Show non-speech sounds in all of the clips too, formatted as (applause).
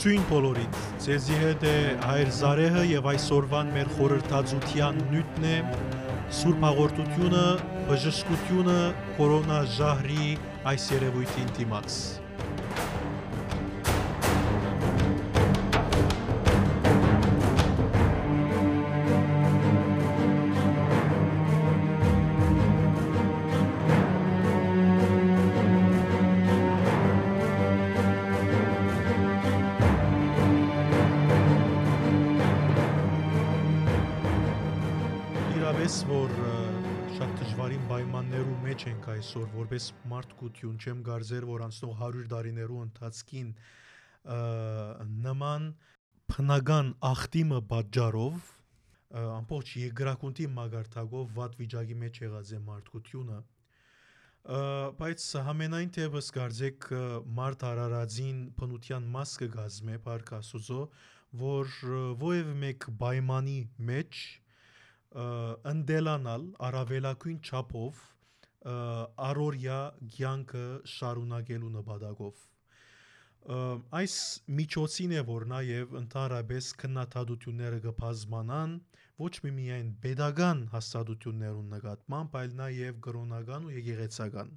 Ողջույն բոլորիդ։ Ձեզի հետ է Հայր Զարեհը եւ այսօրվան մեր խորհրդածության նյութն է Սուրբ հաղորդությունը, բժշկությունը կորոնա ժահրի այս երևույթին դիմաց։ Իրավես որ շատ դժվարին պայմաններու մեջ ենք այսօր որպես մարդկություն չեմ գարձեր որ անցնող 100 տարիներու ընթացքին նման փնական ախտիմը պատճառով ամբողջ երկրակունտի մագարտակով վատ վիճակի մեջ եղած է մարդկությունը բայց համենայն թևս գարձեք մարդ արարածին բնության մաս կգազմե Փարք Աստուծո որ ովև մեկ պայմանի մեջ ը, ընդելանալ առավելակույն չափով ը, առօրյա ցանկը շարունակելու նպատակով այս միջոցին է որ նաև ընդհանրապես քննադատությունները կբազմանան ոչ մի միայն pedagogan հաստատություններուն նկատմամբ, այլ նաև կրոնական ու եկեղեցական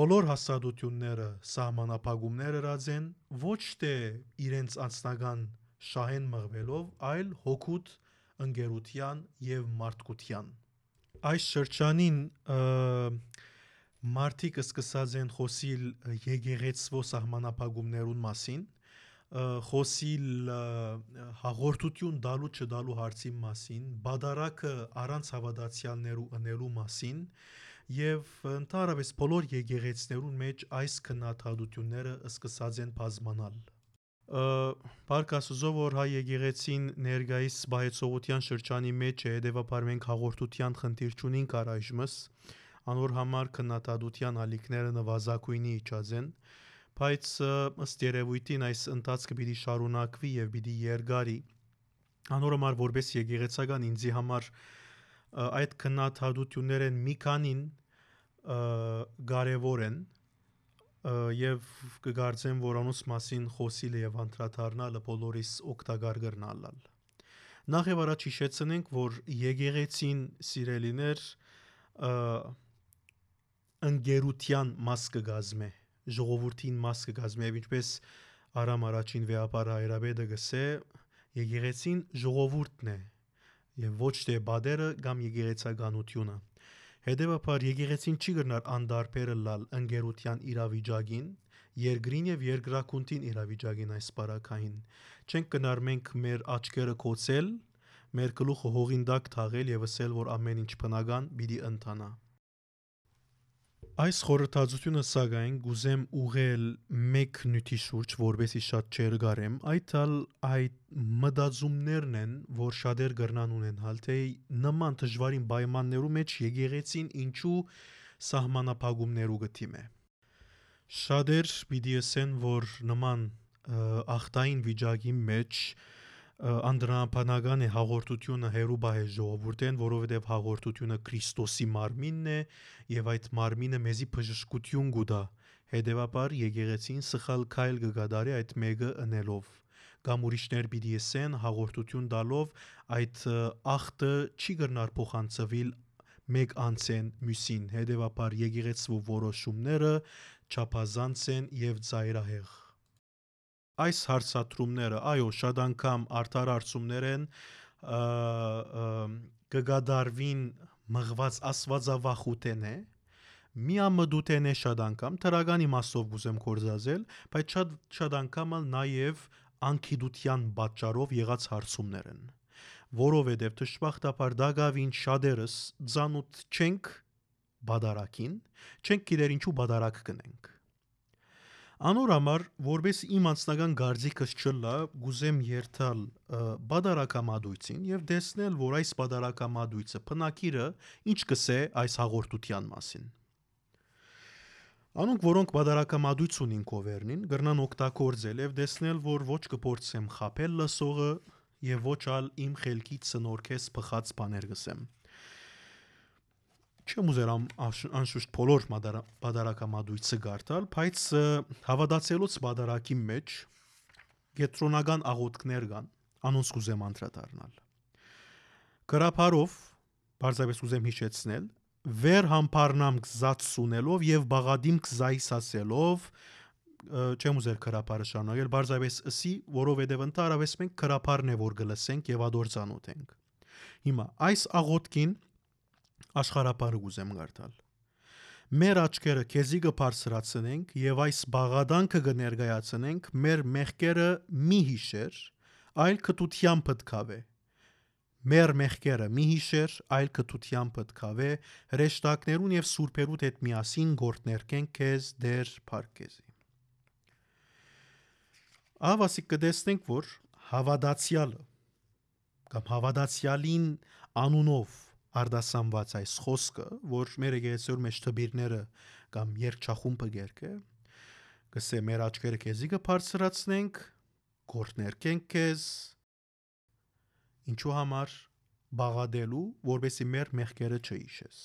բոլոր հաստատությունները սահմանապահումներ ըրած են ոչ թե իրենց անձնական շահեն մղվելով, այլ հոգուտ ընկերության եւ մարդկության այս շրջանին մարդիկ սկսած են խոսիլ եկեղեցվո սահմանապահումներուն մասին խոսիլ հաղորդություն դալու չդալու հարցի մասին, բադարակը առանց հավատացյալներու ընելու մասին եւ ընդհանրապես բոլոր եկեղեցներուն մեջ այս քննադատությունները սկսած են բազմանալ Պարկասուզով որ հայ եկեղեցին ներգայիս զբայեցողության շրջանի մեջ է, հետևաբար մենք հաղորդության խնդիր չունենք առայժմս, անոր համար քննադատության ալիքները նվազագույնի իջած են, բայց ըստ երևույթին այս ընթացքը պիտի շարունակվի եւ պիտի երկարի։ Անոր համար որպես եկեղեցական ինձի համար այդ քննադատություններն մի քանին կարևոր են ը, եւ կգարձեմ, որ անոնց մասին խոսիլը եւ անդրադառնալը բոլորիս օգտակար կրնալալ։ Նախ եւ առաջ հիշեցնենք, որ եկեղեցին սիրելիներ ընկերության մաս կգազմե, ժողովրդին մաս կգազմե եւ ինչպես Արամ առաջին վեապարը հայրաբեդը գսե, եկեղեցին ժողովուրդն է եւ ոչ թե բադերը կամ եկեղեցականությունը։ եկ Հետևաբար եկեղեցին չի գնար անդարբերը լալ ընկերության իրավիճակին, երկրին եւ երկրակունտին իրավիճակին այս բարակային։ Չենք գնար մենք մեր աչքերը կոծել, մեր գլուխը հողին դակ թաղել եւ ասել, որ ամեն ինչ բնական պիտի ընթանա։ Այս խորհրդածությունը սակայն գուզեմ ուղել մեկ նյութի շուրջ, որբեսի շատ չերգարեմ, այդալ այդ մտածումներն են, որ շատեր գրնան ունենալ, թե նման դժվարին պայմաններու մեջ եկեղեցին ինչու սահմանապահումներու գտիմ է։ Շատեր պիտի ասեն, որ նման ախտային վիճակի մեջ անդրանաբանական է հաղորդությունը հերու բայ ժողովուրդեն, որովհետև հաղորդությունը Քրիստոսի մարմինն է եւ այդ մարմինը մեզի բժշկություն կուտա։ Հետևաբար եկեղեցին սխալ քայլ կգադարի այդ մեկը ընելով կամ ուրիշներ պիտի ասեն հաղորդություն տալով այդ ախտը չի գրնար փոխանցվել մեկ անցեն մյուսին հետևաբար եկեղեցու որոշումները չափազանց են եւ ծայրահեղ այս հարցատրումները, այո, շատ անգամ արդար արցումներ են կգադարվին մղված աստվածավախութեն է միամդութեն է շատ անգամ թրագանի մասով գուզեմ կորզազել, բայց շատ շատ անգամ նաև անկիդության պատճառով եղած հարցումներ են որովհետև դժբախտաբար դակավին շատերս ծանոթ չենք բադարակին, չենք գիտեր ինչու բադարակ կնենք Անոր համար, որբես իմ անձնական գարձիկս չլա, գուզեմ երթալ բադարակամադույցին եւ տեսնել, որ այս բադարակամադույցը փնակիրը ինչ կսե այս հաղորդության մասին։ Անոնք, որոնք բադարակամադույց ունին կովերնին, գրնան օգտագործել եւ տեսնել, որ ոչ կփորձեմ խապել լսողը եւ ոչ ալ իմ խելքից սնորքես փխած բաներ գսեմ չեմ ուզերամ անշուշտ բոլոր բادرակամադույցը գարտալ, բայց հավատացելուց բادرակի մեջ կետրոնական աղոթքներ կան, անոնց կուզեմ անդրադառնալ։ Գրաբարով բարձրապես ուզեմ հիշեցնել, վեր համբարնամ գզացունելով եւ բաղադիմ գզայսասելով չեմ ուզեր քրապարը շարունակել բարձրապես սի, որովհետև ընդառավես մենք քրապարն է որ գլսենք եւ ադորցանոթ ենք։ Հիմա այս աղոտքին աշխարհապարը ուզեմ գարտալ մեր աչքերը քեզի կբարձրացնենք եւ այս բաղադանքը կներկայացնենք մեր մեղքերը մի հիշեր այլ կտությամբ պետքավե մեր մեղքերը մի հիշեր այլ կտությամբ պետքավե հրեշտակներուն եւ սուրբերուդ հետ միասին գործներկենք քեզ դեր փարքեզի Ավասիկ կտեսնենք, որ հավատացյալը կամ հավատացյալին անունով արդասանված այս խոսքը, որ մեր եկեղեցիոր մեջ թբիրները կամ երկչախումբը գերկե, կսե մեր աչքերը քեզի կբարձրացնենք, գործներկենք քեզ ինչու համար բաղադելու, որբեսի մեր մեղքերը չհիշես։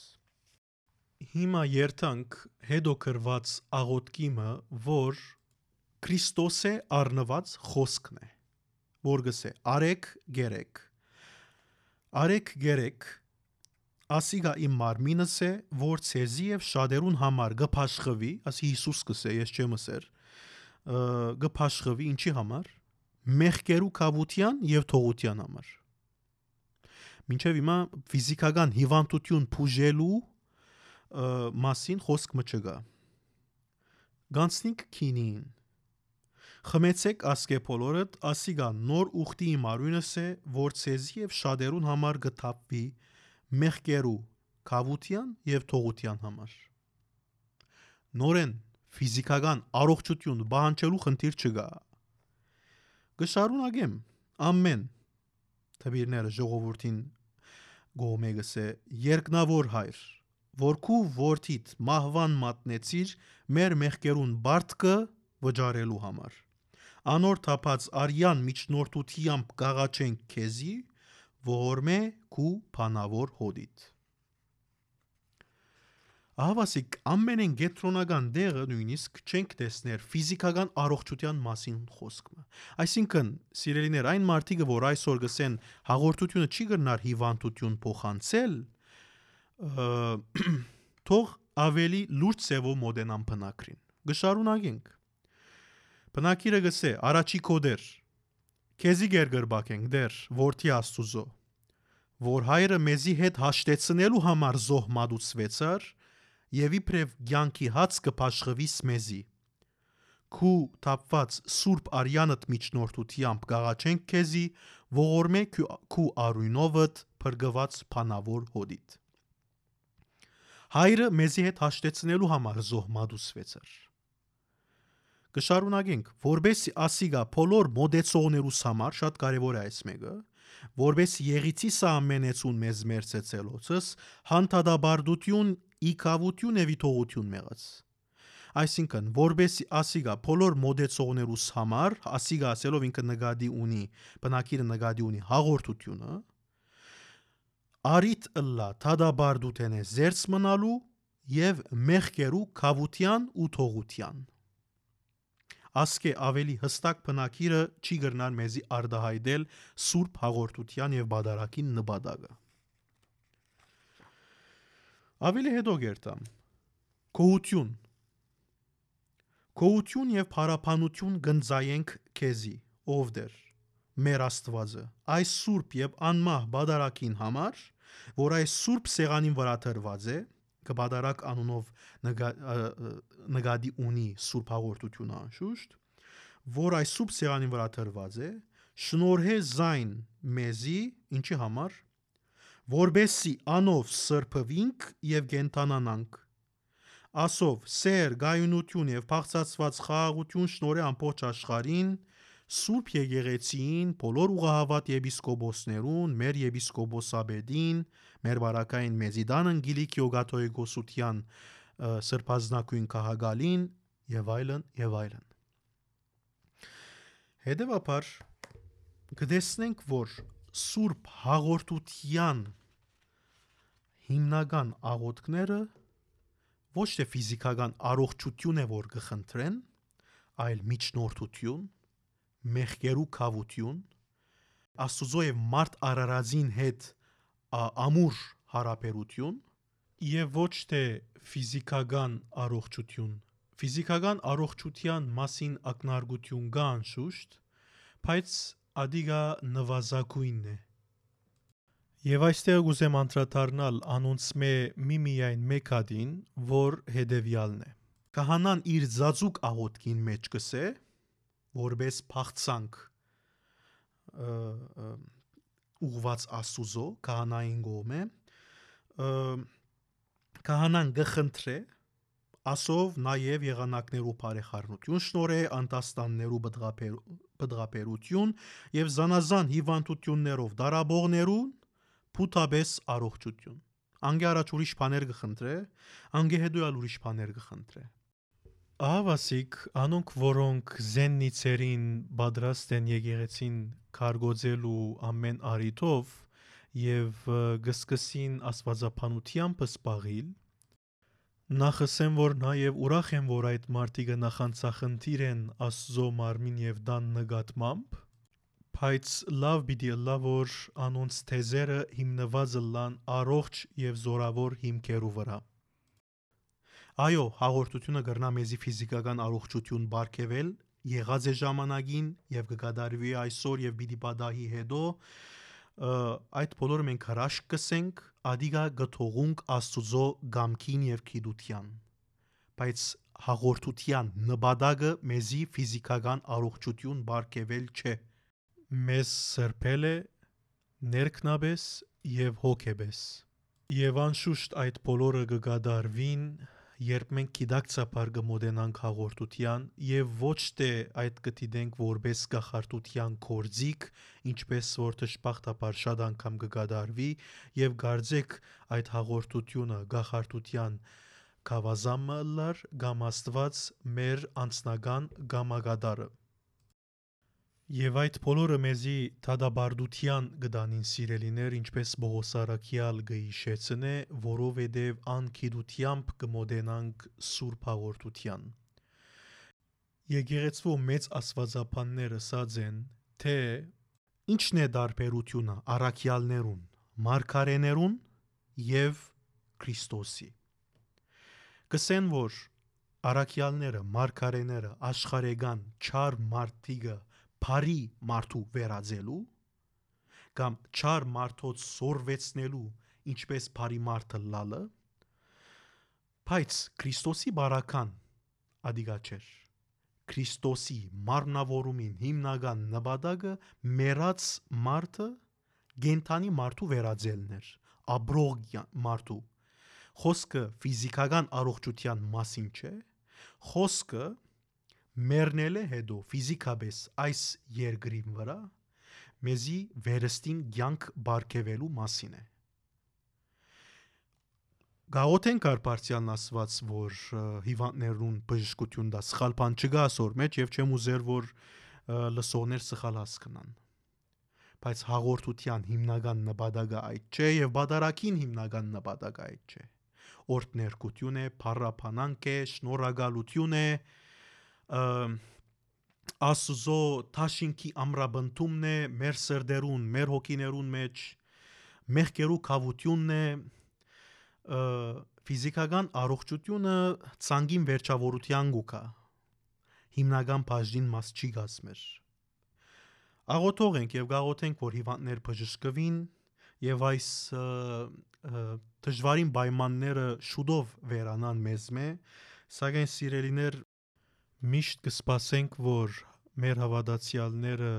Հիմա երթանք հետո կրված աղոթքիմը, որ Քրիստոս է առնված խոսքն է որ գսե արեք գերեք արեք գերեք ասիգա իմ մարմինս է որ ցեզի եւ շադերուն համար գփաշխվի ասի Հիսուս կսե ես չեմ ասեր գփաշխվի ինչի համար մեղքերու կավության եւ թողության համար մինչեւ հիմա ֆիզիկական հիվանդություն փուժելու ը, մասին խոսք մը չկա Գանցնիկ քինին Խմեցեք ասկեպոլորդ ասիգա նոր ուխտի իմարույնս է որ ցեզի եւ շադերուն համար գթապվի մեղկերու կավության եւ թողության համար նորեն ֆիզիկական առողջություն բանջելու խնդիր չկա գշարունակեմ ամեն թվիրները ժողովրդին գոմեգս է երկնավոր հայր որքու որդիդ մահվան մատնեցիր մեր մեղկերուն բարդկը վճարելու համար անոր թափած արյան միջնորդությամբ գաղաչենք քեզի ողորմե քու փանավոր հոդիտ Ահավասիկ ամենեն գետրոնական դեղը նույնիսկ չենք տեսներ ֆիզիկական առողջության մասին խոսքը։ Այսինքն, սիրելիներ, այն մարդիկը, որ այսօր գսեն հաղորդությունը չի գնար հիվանդություն փոխանցել, (clears throat) թող ավելի լուրջ ծևով մոդենան բնակրին։ Գշարունակենք։ Բնակիրը գսե առաջի կոդեր Քեզի գերգրբակենք դեր որդի աստուծո որ հայրը մեզի հետ հաշտեցնելու համար զոհ մատուցվեցար եւ իբրև ցանկի հաց կփաշխվիս մեզի քու թափված սուրբ արյանդ միջնորդությամբ գաղաչենք քեզի ողորմե քու արույնովդ փրկված փանավոր հոդիտ հայրը մեզի հետ հաշտեցնելու համար զոհ մատուցվեցար Կշարունակենք, որբես ասիգա բոլոր մոդեցողներուս համար շատ կարևոր է այս մեկը, որբես եղիցի սա ամենեցուն մեզ մերցեցելոցս հանդադաբարդություն իկավություն եւ իտողություն մեղած։ Այսինքն, որբես ասիգա բոլոր մոդեցողներուս համար, ասիգա ասելով ինքը նկատի ունի, բնակիրը նկատի ունի հաղորդությունը, արիտ ըլլա թադաբարդութենե զերծ մնալու եւ մեղկերու կավության ու թողության ասկե ավելի հստակ բնակիրը չի գրնար մեզի արդահայտել սուրբ հաղորդության եւ բադարակին նպատակը։ Ավելի հետո գերտամ կողություն Կողություն եւ փարապանություն գնձայենք քեզի, ով դեր մեր Աստվածը, այս սուրբ եւ անմահ բադարակին համար, որ այս սուրբ սեղանին վրա թրված է, կբադարակ անունով նգադի ունի սուրբ հաղորդությունը անշուշտ, որ այս սուրբ սեղանի վրա դրված է, շնորհե զայն մեզի, ինչի համար, որբեսի անով սրբվինք եւ գենտանանանք ասով սեր գայունություն եւ փախծացված խաղաղություն շնորհե ամբողջ աշխարհին Սուրբ եկեղեցին, բոլոր ուղահավատ եպիսկոպոսներուն, մեր եպիսկոպոսաբեդին, մեր բարակային մեզիդանն Գիլիկ Յոգաթոյի գոսության սրբազնակույն քահագալին եւ այլն եւ այլն։ Հետևաբար կտեսնենք, որ Սուրբ հաղորդության հիմնական աղոթքները ոչ թե ֆիզիկական առողջություն է որ կխնդրեն, այլ միջնորդություն, մեղքերու կավություն, Աստուծո եւ մարդ արարածին հետ ամուր հարաբերություն եւ ոչ թե ֆիզիկական առողջություն։ Ֆիզիկական առողջության մասին ակնարկություն կա անշուշտ, բայց ադիգա նվազագույնն է։ Եվ այստեղ ուզեմ անդրադառնալ անոնցմե մի միայն մեկ հատին, որ հետևյալն է։ Կահանան իր զածուկ աղոթքին մեջ կսե, որբես փախցանք ուղված Աստուծո քահանային գոմե քահանան գխնդրե ասով նաև եղանակներու բարեխառնություն շնորհե անտաստաններու բդղապերություն եւ զանազան հիվանդություններով դարաբողներուն փութաբես առողջություն անգե առաջ ուրիշ բաներ գխնդրե անգե հետո ուրիշ բաներ գխնդրե Ահավասիկ անոնք որոնք զեննիցերին պատրաստ են եկեղեցին կարգոծելու ամեն արիտով եւ գսկսին աստվածապանությամբ սպաղիլ նախսեմ որ նաեւ ուրախ եմ որ այդ մարտիկը նախանցախնդիր են աստծո մարմին եւ դան նկատմամբ բայց լավ պիտի լավ որ անոնց թեզերը հիմնված լան առողջ եւ զորավոր հիմքերու վրա Այո, հաղորդությունը գրնա մեզի ֆիզիկական առողջություն բարգեվել եղած է ժամանակին եւ կգադարվի այսօր եւ պիտի պատահի հետո այդ բոլորը մենք հրաշք կսենք ադիգա գթողունք աստուծո գամքին եւ քիդության բայց հաղորդության նպատակը մեզի ֆիզիկական առողջություն բարգեվել չէ մեզ սրբել է ներքնաբես եւ հոգեբես եւ անշուշտ այդ բոլորը կգադարվին երբ մենք գիտակցաբար կմոտենանք հաղորդության եւ ոչ թե այդ կդիտենք որպես գախարտության կորձիկ, ինչպես որ դժբախտաբար շատ անգամ կգադարվի եւ գարձեք այդ հաղորդությունը գախարտության կավազամը լար կամ աստված մեր անձնական գամագադարը Եվ այդ բոլորը մեզի թադաբարդության գդանին սիրելիներ, ինչպես Բողոսարակյալ գհիշեցնե, որովհետև անկիդությամբ կմոդենանք Սուրբ հաղորդության։ Եկեղեցու մեծ աստվածապանները ասած են, թե ինչն է դարբերությունը առաքյալներուն, մարգարեներուն եւ Քրիստոսի։ Կսեն որ առաքյալները, մարգարեները, աշխարեգան, չար մարդիկը բարի մարդու վերածելու կամ չար մարդոց սորվեցնելու ինչպես բարի մարդը լալը բայց Քրիստոսի բարական ադիգա չէր Քրիստոսի մարմնավորումին հիմնական նպատակը մեռած մարդը գենթանի մարդու վերածելն էր աբրող մարդու խոսքը ֆիզիկական առողջության մասին չէ խոսքը մեռնել է հետո ֆիզիկապես այս երկրի վրա մեզի վերստին ցանկ բարգևելու մասին է Գաոթեն Կարպարցյանն ասված, որ հիվանդներուն բժշկություն դա սխալ բան չգա ասոր մեջ եւ չեմ ուզեր որ լսողներ սխալ հասկանան։ Բայց հաղորդության հիմնական նպատակը այդ չէ եւ բադարակին հիմնական նպատակը այդ չէ։ Օրդներկություն է, փառապանանք է, շնորհակալություն է, է Աստուծո Թաշինքի ամրաբնդումն է մեր սրդերուն, մեր հոգիներուն մեջ, մեղքերու կավությունն է, ֆիզիկական առողջությունը ցանգին վերջավորության գուկա հիմնական բաժին մաս չի գասմեր աղոթող ենք եւ գաղոթենք որ հիվանդներ բժշկվին եւ այս դժվարին պայմանները շուտով վերանան մեզ մե սակայն սիրելիներ Միշտ կսպասենք, որ մեր հավատացյալները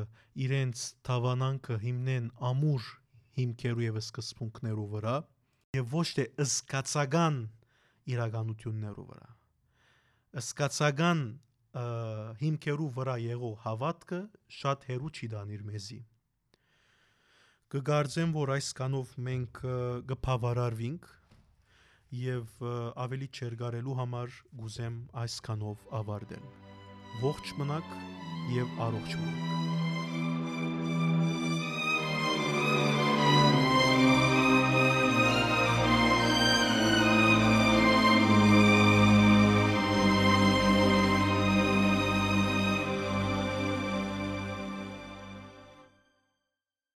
իրենց թավանանքը հիմնեն ամուր հիմքերու եւ սկզբունքներու վրա եւ ոչ թե ըսկացական իրականություններու վրա։ Ըսկացական հիմքերու վրա եղող հավատքը շատ հերու չի դանիր մեզի։ Կգարձեմ, որ այս կանով մենք կփավարարվինք եւ ավելի չերգարելու համար գուզեմ այսքանով ավարտել ողջ մնաք եւ առողջ մնաք